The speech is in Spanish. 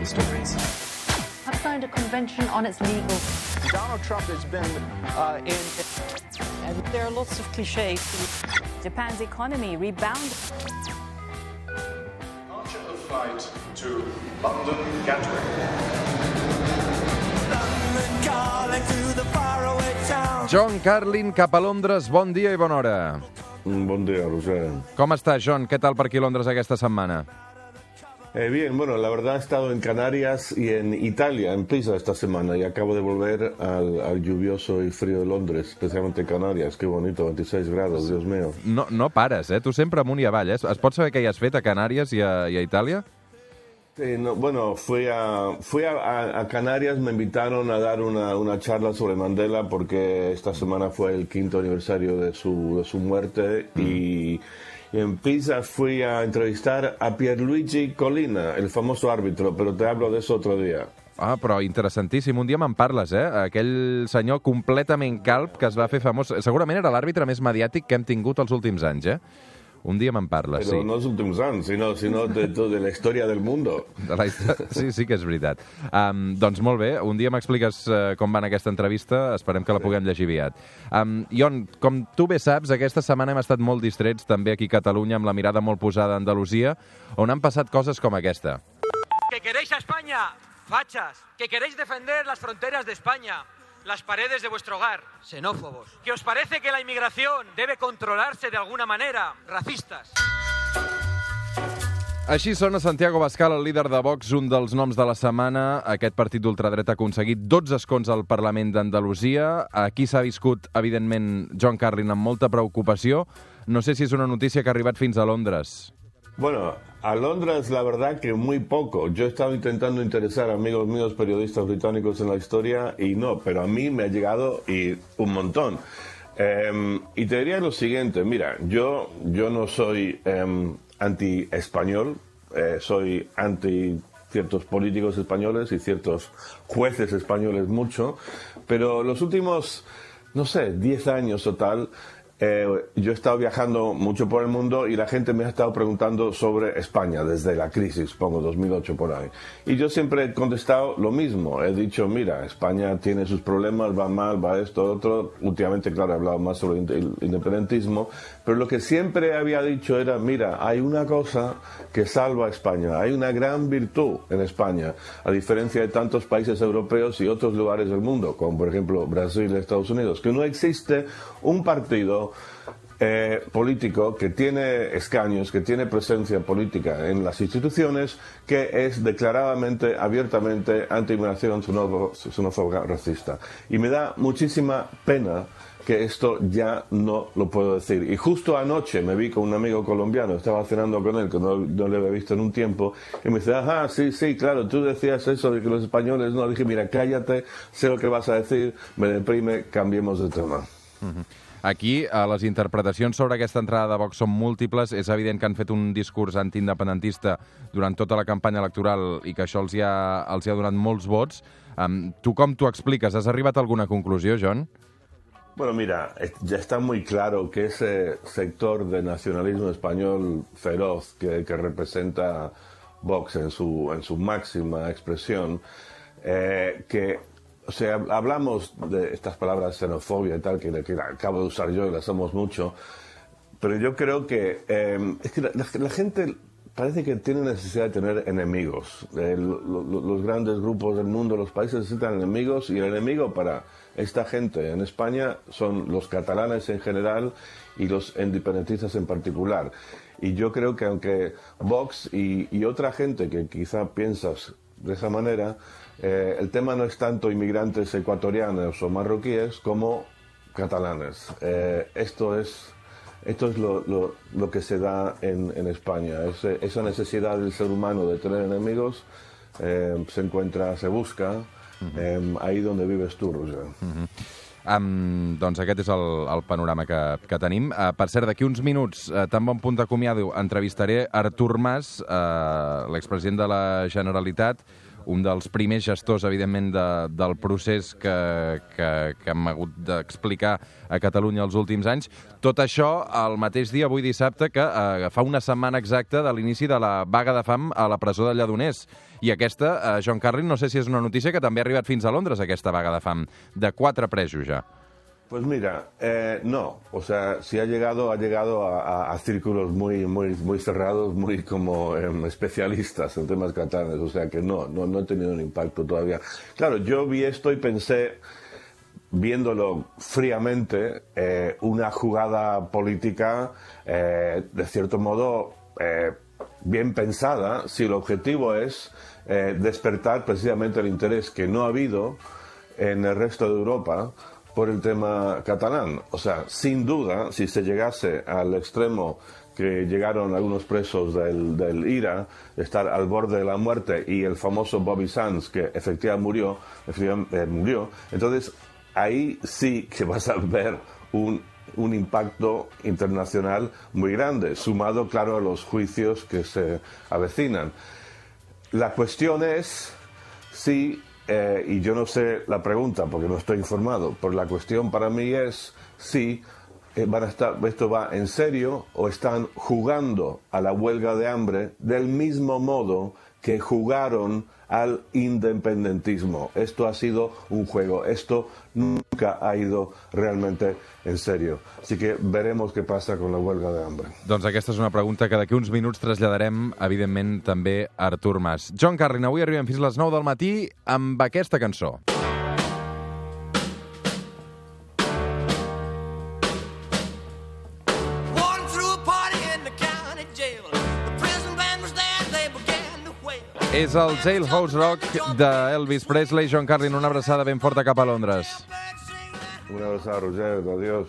the stories. have signed a convention on its legal. Donald Trump has been uh, in. And there are lots of cliches. Japan's economy rebounded. Departure of flight to London Gatwick. John Carlin, cap a Londres, bon dia i bona hora. Un buen día, Roser. Com està, John? Què tal per aquí a Londres aquesta setmana? Eh, bien, bueno, la verdad he estado en Canarias y en Italia, en Pisa esta semana, y acabo de volver al, al lluvioso y frío de Londres, especialmente Canarias. Qué bonito, 26 grados, Dios mío. No, no pares, eh? Tu sempre amunt i avall, eh? Es pot saber què hi has fet a Canàries i a, i a Itàlia? Sí, no, bueno, fui, a, fui a, a- a Canarias, me invitaron a dar una, una charla sobre Mandela porque esta semana fue el quinto aniversario de su, de su muerte y, y en Pisa fui a entrevistar a Pierluigi Colina, el famoso árbitro, pero te hablo de eso otro día. Ah, però interessantíssim. Un dia me'n parles, eh? Aquell senyor completament calp que es va fer famós. Segurament era l'àrbitre més mediàtic que hem tingut els últims anys, eh? Un dia me'n parles, Pero sí. no los últimos años, sino, sino de, de, la historia del mundo. De la història. Sí, sí que és veritat. Um, doncs molt bé, un dia m'expliques uh, com va anar aquesta entrevista, esperem que la puguem llegir aviat. Um, Ion, com tu bé saps, aquesta setmana hem estat molt distrets també aquí a Catalunya amb la mirada molt posada a Andalusia, on han passat coses com aquesta. que queréis a España, fachas, que queréis defender las fronteras de España, las paredes de vuestro hogar, xenófobos, que os parece que la inmigración debe controlarse de alguna manera, racistas. Així sona Santiago Bascal, el líder de Vox, un dels noms de la setmana. Aquest partit d'ultradreta ha aconseguit 12 escons al Parlament d'Andalusia. Aquí s'ha viscut, evidentment, John Carlin amb molta preocupació. No sé si és una notícia que ha arribat fins a Londres. Bueno, a Londres la verdad que muy poco. Yo he estado intentando interesar a amigos míos periodistas británicos en la historia y no, pero a mí me ha llegado y un montón. Eh, y te diría lo siguiente, mira, yo, yo no soy eh, anti-español, eh, soy anti ciertos políticos españoles y ciertos jueces españoles mucho, pero los últimos, no sé, 10 años o tal, eh, yo he estado viajando mucho por el mundo y la gente me ha estado preguntando sobre España desde la crisis, pongo 2008 por ahí. Y yo siempre he contestado lo mismo. He dicho, mira, España tiene sus problemas, va mal, va esto, otro. Últimamente, claro, he hablado más sobre el independentismo. Pero lo que siempre había dicho era, mira, hay una cosa que salva a España. Hay una gran virtud en España, a diferencia de tantos países europeos y otros lugares del mundo, como por ejemplo Brasil Estados Unidos, que no existe un partido eh, político que tiene escaños, que tiene presencia política en las instituciones, que es declaradamente, abiertamente anti-inmigración, xenófoba, racista. Y me da muchísima pena que esto ya no lo puedo decir. Y justo anoche me vi con un amigo colombiano, estaba cenando con él, que no, no le había visto en un tiempo, y me dice, ajá, sí, sí, claro, tú decías eso de que los españoles no. Dije, mira, cállate, sé lo que vas a decir, me deprime, cambiemos de tema. Aquí, eh, les interpretacions sobre aquesta entrada de Vox són múltiples. És evident que han fet un discurs antiindependentista durant tota la campanya electoral i que això els hi ha, els hi ha donat molts vots. Um, tu com t'ho expliques? Has arribat a alguna conclusió, John? Bueno, mira, ya está muy claro que ese sector de nacionalismo español feroz que, que representa Vox en su, en su máxima expresión, eh, que, o sea, hablamos de estas palabras xenofobia y tal, que, que acabo de usar yo y las somos mucho, pero yo creo que eh, es que la, la- la gente parece que tiene necesidad de tener enemigos. Eh, lo- lo- los grandes grupos del mundo, los países necesitan enemigos y el enemigo para esta gente en España son los catalanes en general y los independentistas en particular. Y yo creo que aunque Vox y, y otra gente que quizá piensas de esa manera, eh, el tema no es tanto inmigrantes ecuatorianos o marroquíes como catalanes. Eh, esto es esto es lo, lo- lo que se da en, en España. Ese- esa necesidad del ser humano de tener enemigos eh, se encuentra, se busca eh, ahí donde vives tú, Roger. Um, doncs aquest és el, el panorama que, que tenim. Uh, per cert, d'aquí uns minuts, uh, tan bon punt d'acomiado, entrevistaré Artur Mas, uh, l'expresident de la Generalitat, un dels primers gestors, evidentment, de, del procés que, que, que hem hagut d'explicar a Catalunya els últims anys. Tot això el mateix dia, avui dissabte, que eh, fa una setmana exacta de l'inici de la vaga de fam a la presó de Lledoners. I aquesta, eh, John Carlin, no sé si és una notícia que també ha arribat fins a Londres, aquesta vaga de fam, de quatre presos ja. Pues mira, eh, no, o sea, si ha llegado, ha llegado a, círculos muy, muy, muy cerrados, muy como eh, especialistas en temas catalanes, o sea que no, no, no he tenido un impacto todavía. Claro, yo vi esto y pensé, viéndolo fríamente, eh, una jugada política, eh, de cierto modo, eh, bien pensada, si el objetivo es despertar precisamente el interés que no ha habido en el resto de Europa por el tema catalán. O sea, sin duda, si se llegase al extremo que llegaron algunos presos del, del IRA, estar al borde de la muerte, y el famoso Bobby Sands, que efectivamente murió, efectivamente, eh, murió, entonces ahí sí que vas a ver un, un impacto internacional muy grande, sumado, claro, a los juicios que se avecinan. La cuestión es si eh, y yo no sé la pregunta porque no estoy informado, pero la cuestión para mí es si van a estar, esto va en serio o están jugando a la huelga de hambre del mismo modo que jugaron al independentismo. Esto ha sido un juego, esto nunca ha ido realmente en serio. Así que veremos què passa con la huelga de hambre. Doncs aquesta és una pregunta que d'aquí uns minuts traslladarem, evidentment, també a Artur Mas. John Carlin, avui arribem fins a les 9 del matí amb aquesta cançó. És el Jailhouse Rock d'Elvis Presley. John Carlin, una abraçada ben forta cap a Londres. Una abraçada, Roger, adiós.